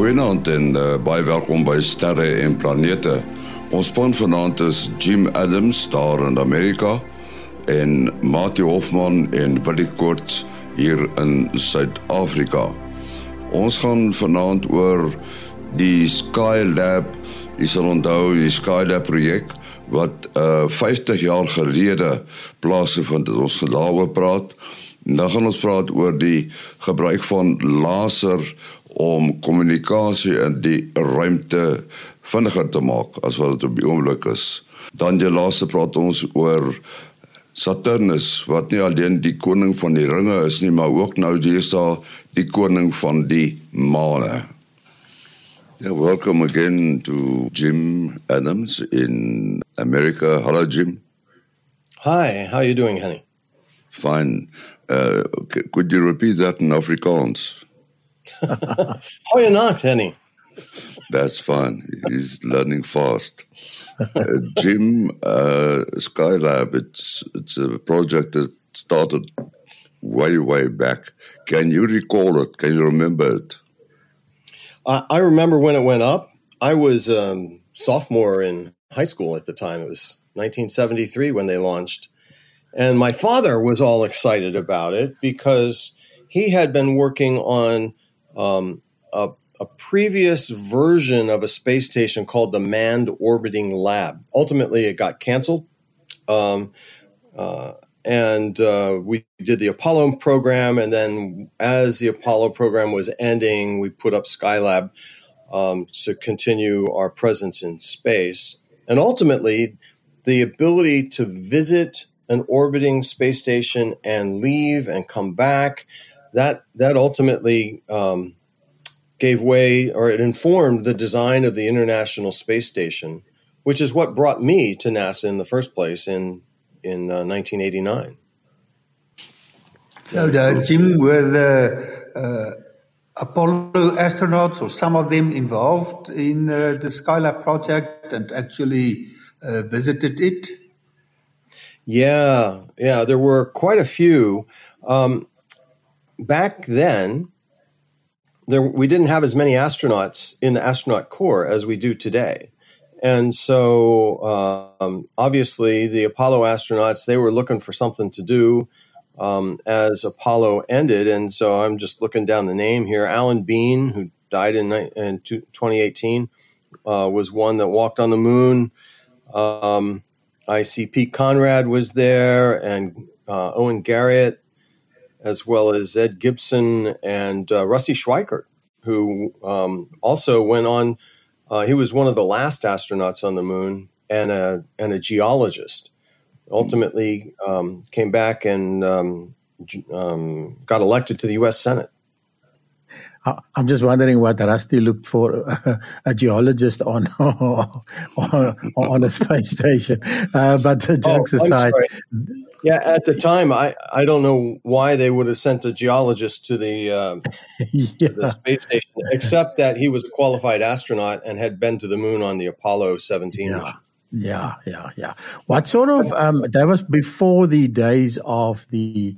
Goeienaand en uh, baie welkom by Sterre en Planete. Ons span vanaand is Jim Adams daar in Amerika en Mati Hofman en Willie Koorts hier in Suid-Afrika. Ons gaan vanaand oor die Skylab, jy sal onthou die Skylab projek wat uh, 50 jaar gelede plaasgevind het. Ons gaan daaroor praat. Dan gaan ons praat oor die gebruik van laser om kommunikasie in die ruimte vinniger te maak as wat dit op die oomblik is. Dan die laaste praat ons oor Saturnus wat nie alleen die koning van die ringe is nie, maar ook nou deesdae die koning van die maane. Yeah, welcome again to Jim Adams in America. Hello Jim. Hi, how are you doing, honey? Fine. Uh, could you repeat that in Afrikaans? Goeie not, Henny. That's fine. He's learning fast. Uh, Jim uh, Skylab, it's it's a project that started way way back. Can you recall it? Can you remember it? I, I remember when it went up. I was um, sophomore in high school at the time. It was 1973 when they launched, and my father was all excited about it because he had been working on um, a, a, previous version of a space station called the Manned Orbiting Lab. Ultimately, it got canceled. Um, uh, and uh, we did the Apollo program. And then, as the Apollo program was ending, we put up Skylab um, to continue our presence in space. And ultimately, the ability to visit an orbiting space station and leave and come back that that ultimately um, gave way, or it informed the design of the International Space Station, which is what brought me to NASA in the first place in in uh, 1989. So, uh, Jim, were the uh, Apollo astronauts, or some of them, involved in uh, the Skylab project and actually uh, visited it? Yeah, yeah, there were quite a few. Um, back then, there, we didn't have as many astronauts in the astronaut corps as we do today. And so, um, obviously, the Apollo astronauts they were looking for something to do um, as Apollo ended. And so, I'm just looking down the name here. Alan Bean, who died in, in 2018, uh, was one that walked on the moon. Um, I see Pete Conrad was there, and uh, Owen Garriott as well as Ed Gibson and uh, Rusty Schweickart, who um, also went on. Uh, he was one of the last astronauts on the moon and a and a geologist. Ultimately, um, came back and um, um got elected to the U.S. Senate. I'm just wondering what Rusty looked for a geologist on on, on a space station. Uh, but the oh, jokes oh, aside, yeah, at the time, I, I don't know why they would have sent a geologist to the, um, yeah. to the space station, except that he was a qualified astronaut and had been to the moon on the Apollo 17 yeah. Yeah, yeah, yeah. What sort of um, that was before the days of the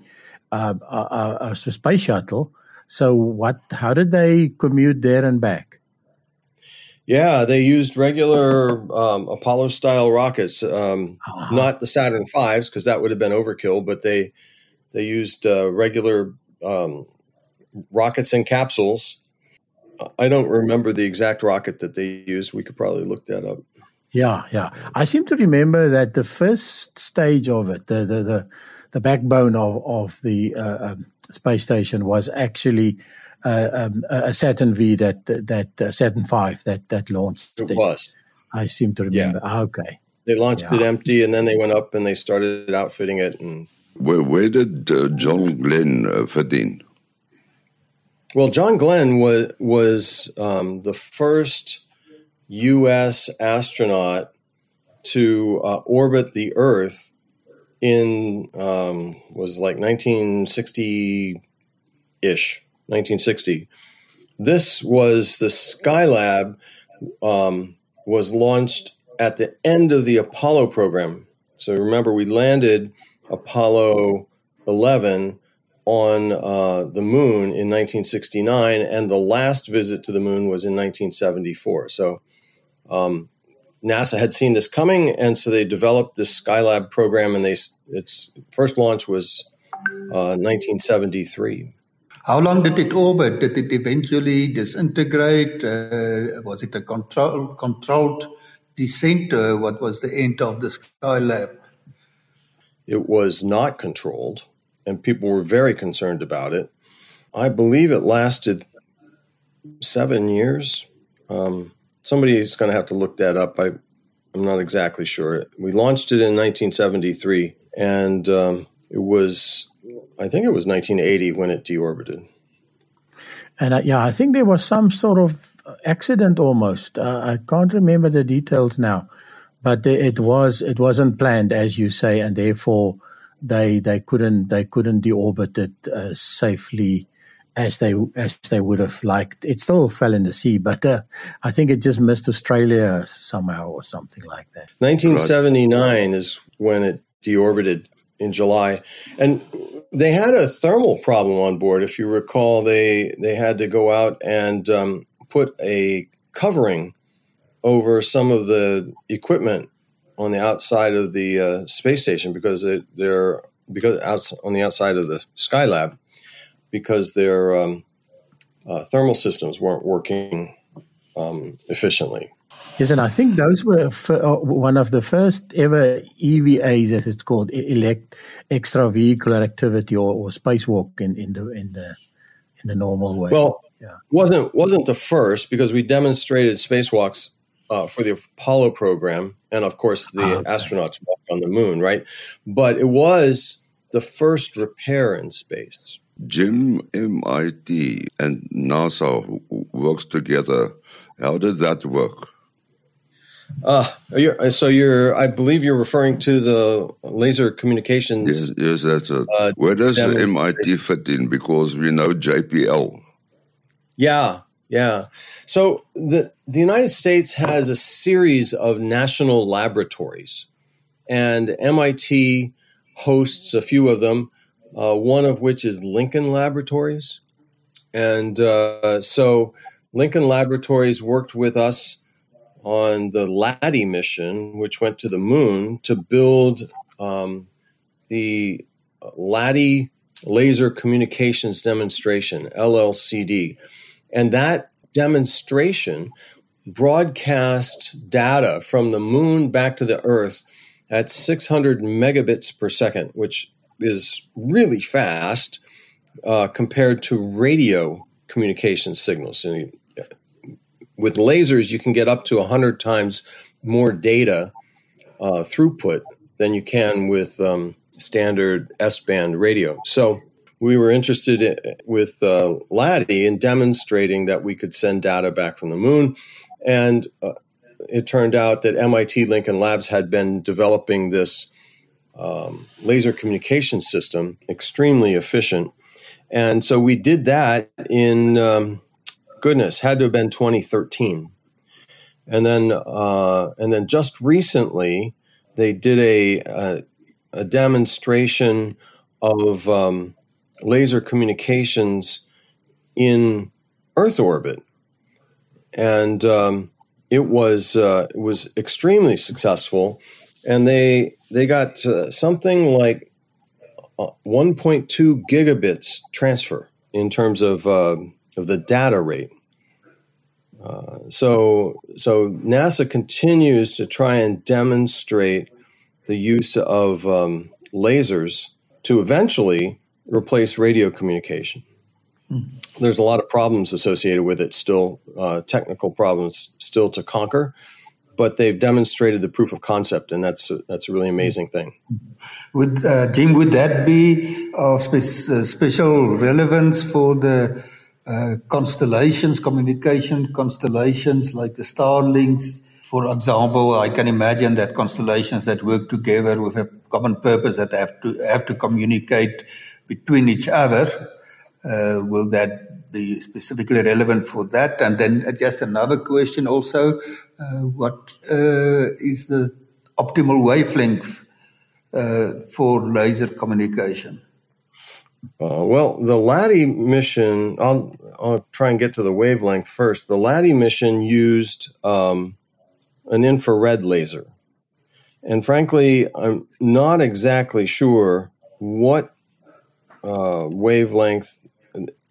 uh, uh, uh, uh space shuttle. So, what? How did they commute there and back? Yeah, they used regular um, Apollo style rockets, um, uh-huh. not the Saturn fives because that would have been overkill. But they they used uh, regular um, rockets and capsules. I don't remember the exact rocket that they used. We could probably look that up. Yeah, yeah. I seem to remember that the first stage of it, the the the, the backbone of of the uh, um, space station was actually uh, um, a Saturn V that that uh, Saturn Five that that launched. It, it. was. I seem to remember. Yeah. Ah, okay. They launched yeah. it empty, and then they went up and they started outfitting it. And where where did uh, John Glenn uh, fit in? Well, John Glenn was was um, the first U.S. astronaut to uh, orbit the Earth in um, was like 1960 ish 1960 this was the skylab um, was launched at the end of the apollo program so remember we landed apollo 11 on uh, the moon in 1969, and the last visit to the moon was in 1974. So um, NASA had seen this coming, and so they developed this Skylab program, and they its first launch was uh, 1973. How long did it orbit? Did it eventually disintegrate? Uh, was it a control, controlled descent? Uh, what was the end of the Skylab? It was not controlled, and people were very concerned about it. I believe it lasted seven years. Um, somebody is going to have to look that up. I, I'm not exactly sure. We launched it in 1973, and um, it was, I think it was 1980 when it deorbited. And uh, yeah, I think there was some sort of accident almost. Uh, I can't remember the details now, but it was it wasn't planned, as you say, and therefore they they couldn't they couldn't deorbit it uh, safely as they as they would have liked. It still fell in the sea, but uh, I think it just missed Australia somehow or something like that. 1979 is when it deorbited in July, and they had a thermal problem on board. If you recall, they they had to go out and um, put a covering over some of the equipment on the outside of the uh, space station because it, they're because on the outside of the Skylab because their um, uh, thermal systems weren't working um, efficiently. Yes, and I think those were uh, one of the first ever EVAs, as it's called, elect extravehicular activity or, or spacewalk in, in the in the in the normal way. Well, yeah. wasn't wasn't the first because we demonstrated spacewalks uh, for the Apollo program, and of course the oh, okay. astronauts walked on the moon, right? But it was the first repair in space. Jim, MIT, and NASA works together. How did that work? Uh, you're, so you're, I believe you're referring to the laser communications. Yes, yes that's it. Uh, Where does the MIT fit in? Because we know JPL. Yeah, yeah. So the the United States has a series of national laboratories, and MIT hosts a few of them uh, one of which is Lincoln Laboratories. And uh, so Lincoln Laboratories worked with us on the LADEE mission, which went to the moon, to build um, the LADEE Laser Communications Demonstration, LLCD. And that demonstration broadcast data from the moon back to the Earth at 600 megabits per second, which is really fast uh, compared to radio communication signals. And with lasers, you can get up to 100 times more data uh, throughput than you can with um, standard S band radio. So we were interested in, with uh, LADEE in demonstrating that we could send data back from the moon. And uh, it turned out that MIT Lincoln Labs had been developing this um, laser communication system, extremely efficient. And so we did that in, um, goodness, had to have been 2013. And then, uh, and then just recently, they did a, a, a demonstration of um, laser communications in Earth orbit, and um, it was uh, it was extremely successful. And they they got uh, something like uh, 1.2 gigabits transfer in terms of uh, of the data rate. Uh, so so NASA continues to try and demonstrate the use of um, lasers to eventually replace radio communication. Mm-hmm. There's a lot of problems associated with it still, uh, technical problems still to conquer but they've demonstrated the proof of concept, and that's a, that's a really amazing thing. Would uh, Jim, would that be of spe- uh, special relevance for the uh, constellations, communication constellations like the Starlinks? For example, I can imagine that constellations that work together with a common purpose that have to have to communicate between each other. Uh, will that be specifically relevant for that? And then uh, just another question also, uh, what uh, is the optimal wavelength uh, for laser communication? Uh, well, the LADEE mission, I'll, I'll try and get to the wavelength first. The LADEE mission used um, an infrared laser. And frankly, I'm not exactly sure what uh, wavelength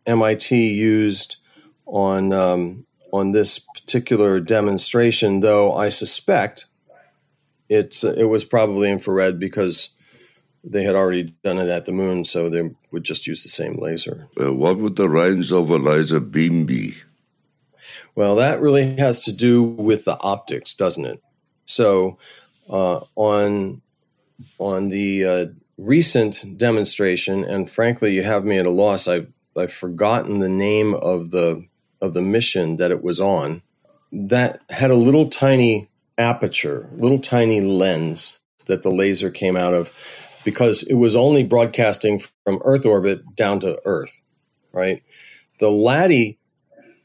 MIT used on um, on this particular demonstration, though I suspect it's it was probably infrared because they had already done it at the moon, so they would just use the same laser. Uh, what would the range of a laser beam be? Well, that really has to do with the optics, doesn't it? So, uh, on on the uh, recent demonstration, and frankly, you have me at a loss. I've I've forgotten the name of the of the mission that it was on. That had a little tiny aperture, little tiny lens that the laser came out of because it was only broadcasting from Earth orbit down to Earth, right? The LADEE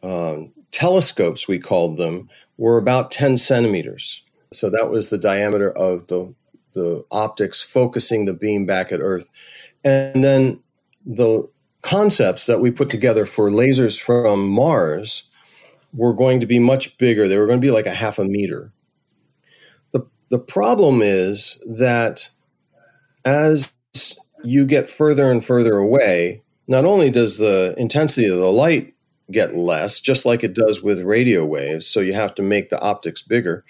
um, telescopes, we called them, were about 10 centimeters. So that was the diameter of the, the optics focusing the beam back at Earth. And then the concepts that we put together for lasers from Mars were going to be much bigger. They were going to be like a half a meter. The, the problem is that as you get further and further away, not only does the intensity of the light get less, just like it does with radio waves, so you have to make the optics bigger,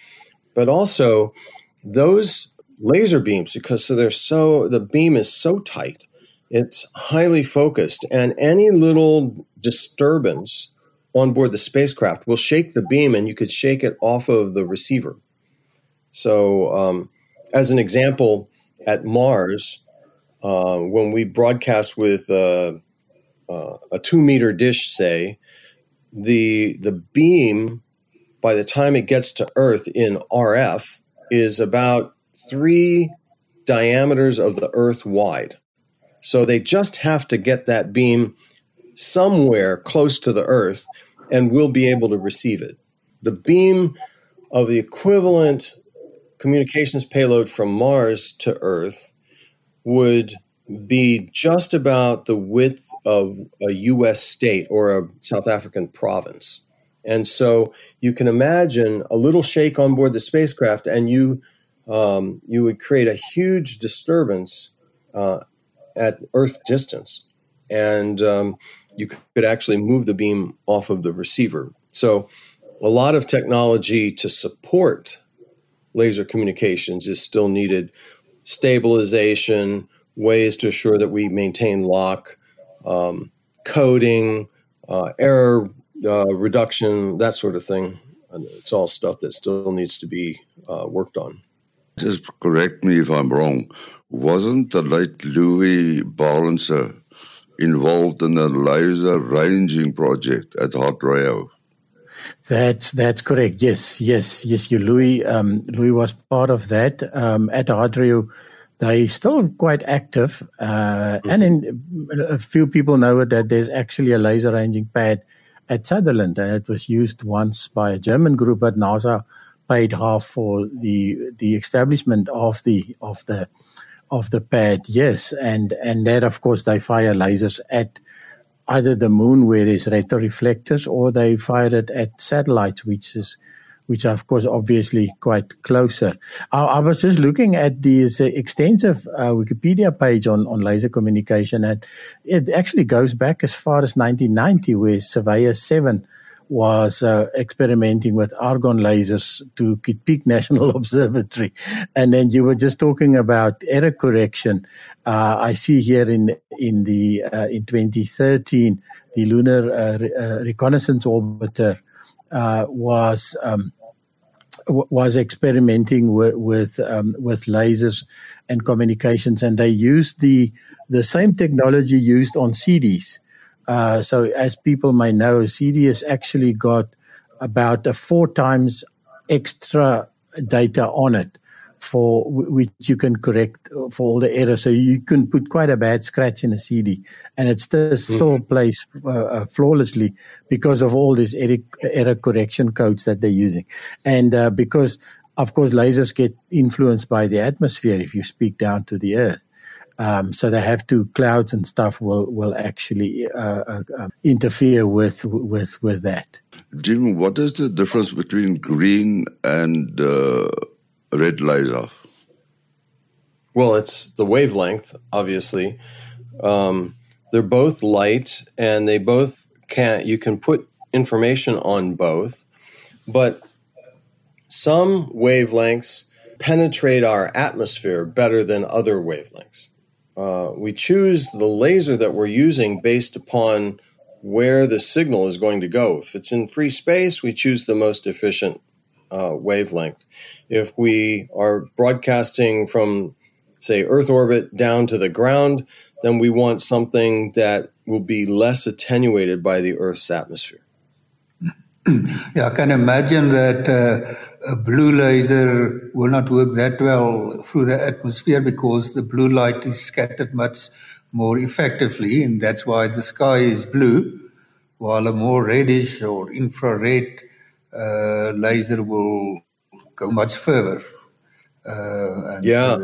but also those laser beams, because so they're so the beam is so tight, it's highly focused, and any little disturbance on board the spacecraft will shake the beam, and you could shake it off of the receiver. So, um, as an example, at Mars, uh, when we broadcast with uh, uh, a two meter dish, say, the the beam by the time it gets to Earth in RF is about three diameters of the Earth wide. So they just have to get that beam somewhere close to the Earth, and we'll be able to receive it. The beam of the equivalent communications payload from Mars to Earth would be just about the width of a US state or a South African province. And so you can imagine a little shake on board the spacecraft, and you um, you would create a huge disturbance uh, at Earth distance, and um, you could actually move the beam off of the receiver. So, a lot of technology to support laser communications is still needed. Stabilization, ways to assure that we maintain lock, um, coding, uh, error uh, reduction, that sort of thing. And it's all stuff that still needs to be uh, worked on. Just correct me if I'm wrong. Wasn't the late Louis Balancer involved in the laser ranging project at HartRAO? That's that's correct. Yes, yes, yes. You, Louis. Um, Louis was part of that um, at HartRAO. They still quite active, uh, mm-hmm. and in, a few people know that there's actually a laser ranging pad at Sutherland, and it was used once by a German group, but NASA paid half for the the establishment of the of the of the pad. Yes, and and that of course they fire lasers at either the moon where there's retroreflectors or they fire it at satellites, which is which are of course obviously quite closer. I, I was just looking at this extensive uh, Wikipedia page on, on laser communication and it actually goes back as far as 1990 where Surveyor 7 was uh, experimenting with argon lasers to Kitt Peak National Observatory. And then you were just talking about error correction. Uh, I see here in in the uh, in 2013, the Lunar uh, Re- uh, Reconnaissance Orbiter uh, was um, w- was experimenting with with, um, with lasers and communications, and they used the the same technology used on CDs. Uh, so, as people may know, CD has actually got about a four times extra data on it for which you can correct uh, for all the errors. So you can put quite a bad scratch in a CD, and it still, still mm. plays uh, uh, flawlessly because of all these error, error correction codes that they're using, and uh, because of course lasers get influenced by the atmosphere if you speak down to the earth. Um, so they have to clouds and stuff will will actually uh, uh, um, interfere with with with that. Jim, what is the difference between green and uh, red laser? Well, it's the wavelength, obviously. Um, they're both light, and they both can you can put information on both, but some wavelengths penetrate our atmosphere better than other wavelengths. Uh, we choose the laser that we're using based upon where the signal is going to go. If it's in free space, we choose the most efficient uh, wavelength. If we are broadcasting from, say, Earth orbit down to the ground, then we want something that will be less attenuated by the Earth's atmosphere. Yeah, I can imagine that uh, a blue laser will not work that well through the atmosphere because the blue light is scattered much more effectively, and that's why the sky is blue, while a more reddish or infrared uh, laser will go much further. Uh, and yeah.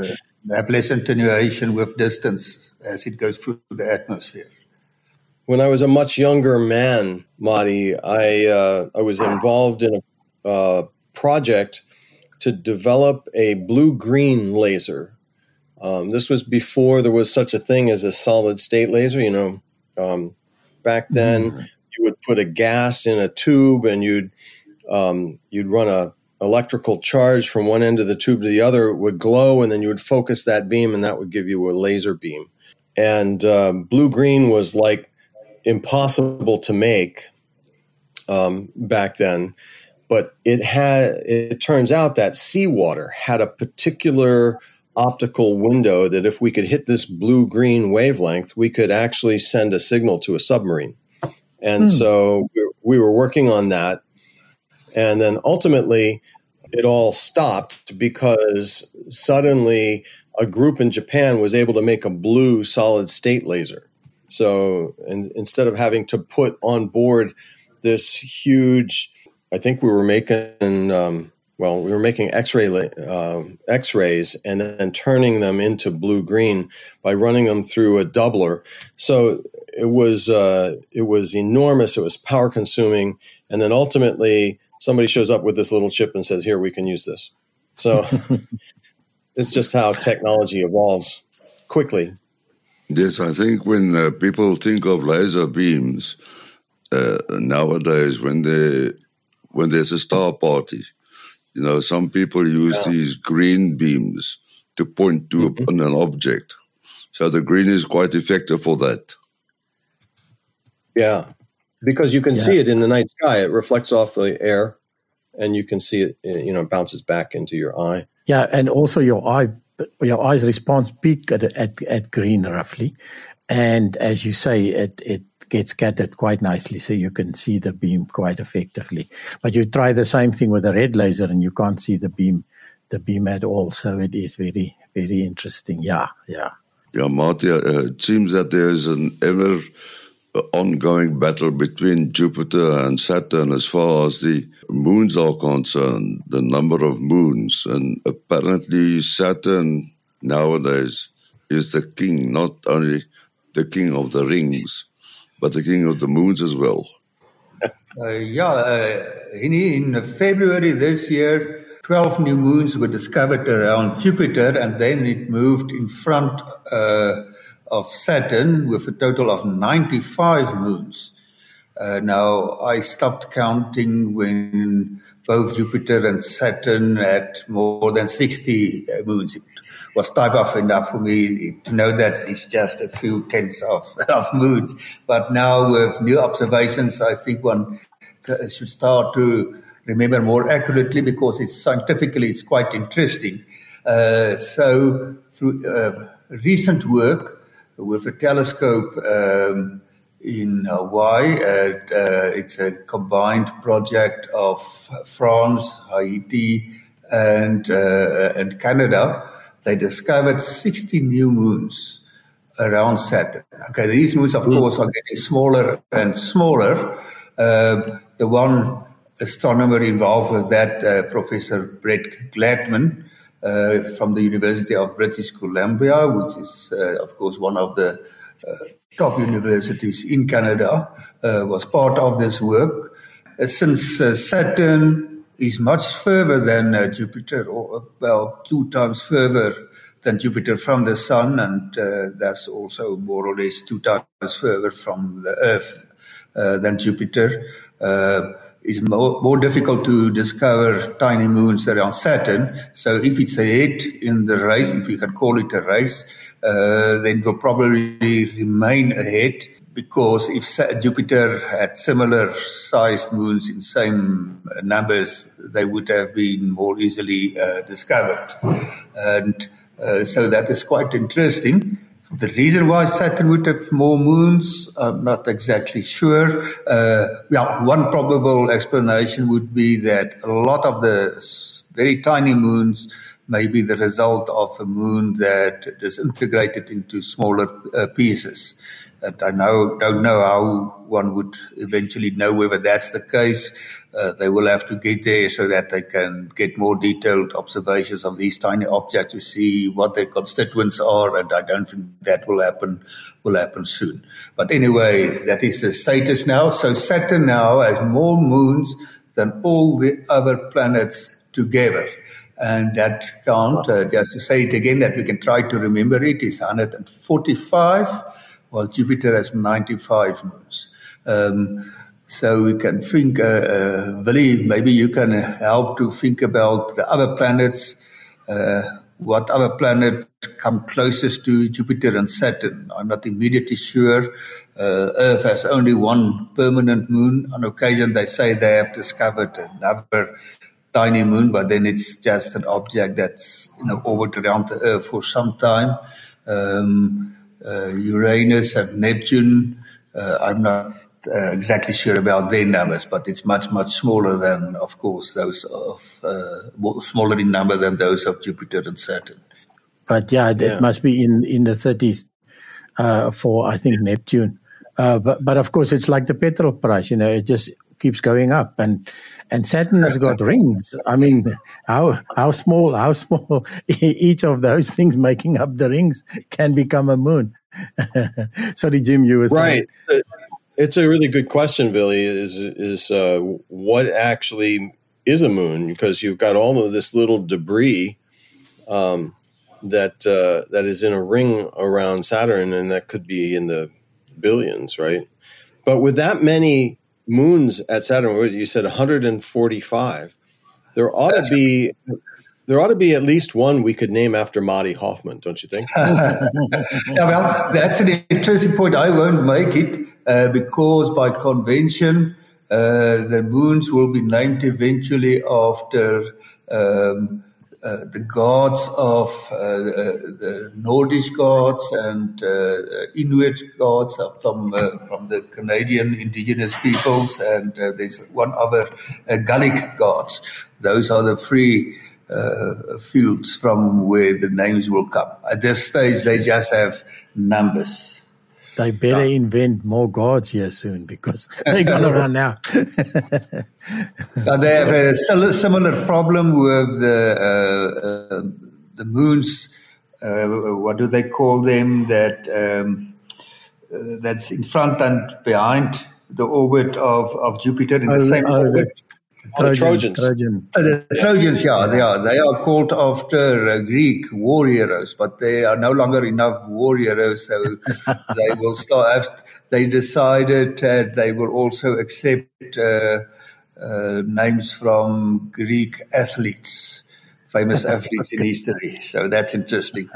Have less attenuation with distance as it goes through the atmosphere. When I was a much younger man, Mati, I uh, I was involved in a uh, project to develop a blue green laser. Um, this was before there was such a thing as a solid state laser. You know, um, back then mm. you would put a gas in a tube and you'd um, you'd run a electrical charge from one end of the tube to the other it would glow and then you would focus that beam and that would give you a laser beam and um, blue green was like impossible to make um, back then. But it had it turns out that seawater had a particular optical window that if we could hit this blue green wavelength, we could actually send a signal to a submarine. And hmm. so we were working on that. And then ultimately, it all stopped because suddenly a group in Japan was able to make a blue solid state laser. So in, instead of having to put on board this huge, I think we were making, um, well, we were making X-ray uh, X-rays and then turning them into blue green by running them through a doubler. So it was uh, it was enormous. It was power consuming, and then ultimately somebody shows up with this little chip and says, "Here, we can use this." So it's just how technology evolves quickly. Yes, I think when uh, people think of laser beams uh, nowadays, when they when there's a star party, you know, some people use yeah. these green beams to point to mm-hmm. an object. So the green is quite effective for that. Yeah, because you can yeah. see it in the night sky. It reflects off the air, and you can see it. You know, bounces back into your eye. Yeah, and also your eye your eyes response peak at, at, at green roughly. And as you say, it, it gets scattered quite nicely, so you can see the beam quite effectively. But you try the same thing with a red laser, and you can't see the beam, the beam at all. So it is very, very interesting. Yeah, yeah. Yeah, Marty, uh, it seems that there is an ever ongoing battle between Jupiter and Saturn as far as the moons are concerned, the number of moons. And apparently, Saturn nowadays is the king, not only the king of the rings, but the king of the moons as well. Uh, yeah, uh, in, in February this year, 12 new moons were discovered around Jupiter, and then it moved in front. Uh, of Saturn with a total of 95 moons. Uh, now, I stopped counting when both Jupiter and Saturn had more than 60 uh, moons. It was type of enough for me to know that it's just a few tenths of, of moons. But now, with new observations, I think one should start to remember more accurately because it's scientifically it's quite interesting. Uh, so, through uh, recent work, with a telescope um, in Hawaii. Uh, it's a combined project of France, Hawaii, and uh, and Canada. They discovered 60 new moons around Saturn. Okay, these moons, of mm. course, are getting smaller and smaller. Uh, the one astronomer involved with that, uh, Professor Brett Gladman, from the University of British Columbia, which is, uh, of course, one of the uh, top universities in Canada, uh, was part of this work. Uh, since Saturn is much further than Jupiter, or about two times further than Jupiter from the Sun, and that's also more or less two times further from the Earth than Jupiter it's more, more difficult to discover tiny moons around Saturn. So if it's ahead in the race, if we can call it a race, uh, then we'll probably remain ahead because if Jupiter had similar sized moons in same numbers, they would have been more easily uh, discovered. And uh, so that is quite interesting. The reason why Saturn would have more moons, I'm not exactly sure. Uh, yeah, one probable explanation would be that a lot of the very tiny moons may be the result of a moon that disintegrated into smaller uh, pieces. And I know, don't know how one would eventually know whether that's the case. Uh, they will have to get there so that they can get more detailed observations of these tiny objects to see what their constituents are. And I don't think that will happen will happen soon. But anyway, that is the status now. So Saturn now has more moons than all the other planets together. And that count, uh, just to say it again, that we can try to remember it, is 145 while Jupiter has 95 moons. Um, so we can think, uh, uh, Willie, maybe you can help to think about the other planets. Uh, what other planet come closest to Jupiter and Saturn? I'm not immediately sure. Uh, Earth has only one permanent moon. On occasion, they say they have discovered another tiny moon, but then it's just an object that's in you know, orbit around the Earth for some time. Um, uh, Uranus and Neptune. Uh, I'm not uh, exactly sure about their numbers, but it's much, much smaller than, of course, those of uh, smaller in number than those of Jupiter and Saturn. But yeah, yeah. it must be in in the 30s uh, for I think Neptune. Uh, but but of course, it's like the petrol price. You know, it just keeps going up, and and Saturn has got rings. I mean, how how small how small each of those things making up the rings can become a moon. Sorry, Jim, you were right. Saying. It's a really good question, Billy. Is is uh, what actually is a moon? Because you've got all of this little debris um, that uh, that is in a ring around Saturn, and that could be in the billions, right? But with that many moons at Saturn, you said 145. There ought to be there ought to be at least one we could name after Marty Hoffman, don't you think? yeah, well, that's an interesting point. I won't make it uh, because by convention, uh, the moons will be named eventually after um, uh, the gods of uh, the Nordic gods and uh, Inuit gods from from the Canadian indigenous peoples, and there's one other Gallic gods. Those are the three fields from where the names will come. At this stage, they just have numbers. They better invent more gods here soon because they're going to run out. now they have a similar problem with the uh, uh, the moons. Uh, what do they call them? That um, uh, that's in front and behind the orbit of, of Jupiter in the oh, same oh, orbit. Trojans. Trojans. Trojans. Uh, the yeah. Trojans, yeah, they are. They are called after uh, Greek war heroes, but they are no longer enough war heroes, so they will start. They decided that they will also accept uh, uh, names from Greek athletes, famous athletes in history. So that's interesting.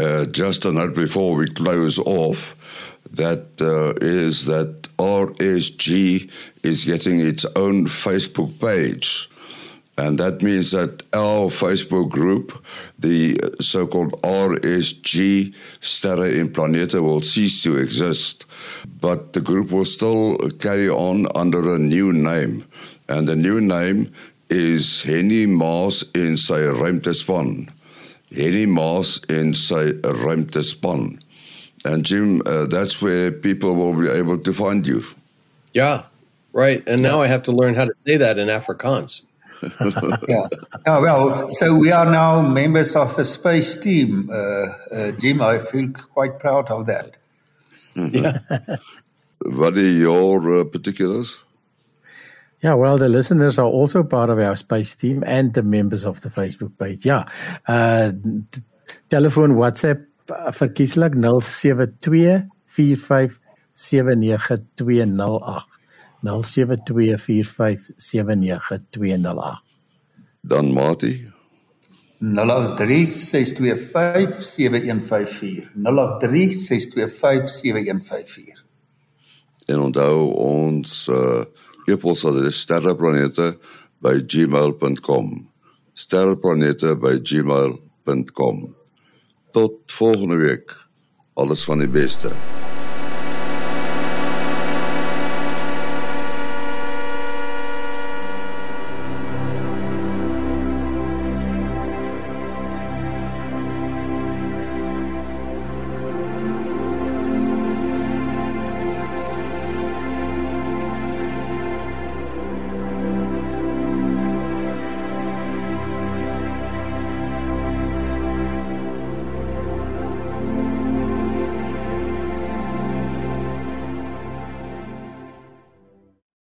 Uh, just a note before we close off that uh, is that RSG is getting its own Facebook page. And that means that our Facebook group, the so called RSG Sterre in Planete, will cease to exist. But the group will still carry on under a new name. And the new name is Henny Maas in sy ruimtespan. Henny Maas in sy ruimtespan. And Jim, uh, that's where people will be able to find you. Yeah, right. And now I have to learn how to say that in Afrikaans. yeah. yeah. Well, so we are now members of a space team. Uh, uh, Jim, I feel quite proud of that. Yeah. what are your uh, particulars? Yeah, well, the listeners are also part of our space team and the members of the Facebook page. Yeah. Uh, telefoon WhatsApp uh, verkieslik 072 45 79208 Dan Mati. 0836257154 0836257154 En onthou ons uh, e-posadres sterreplanete@gmail.com sterreplanete@gmail.com Tot volgende week. Alles van die beste.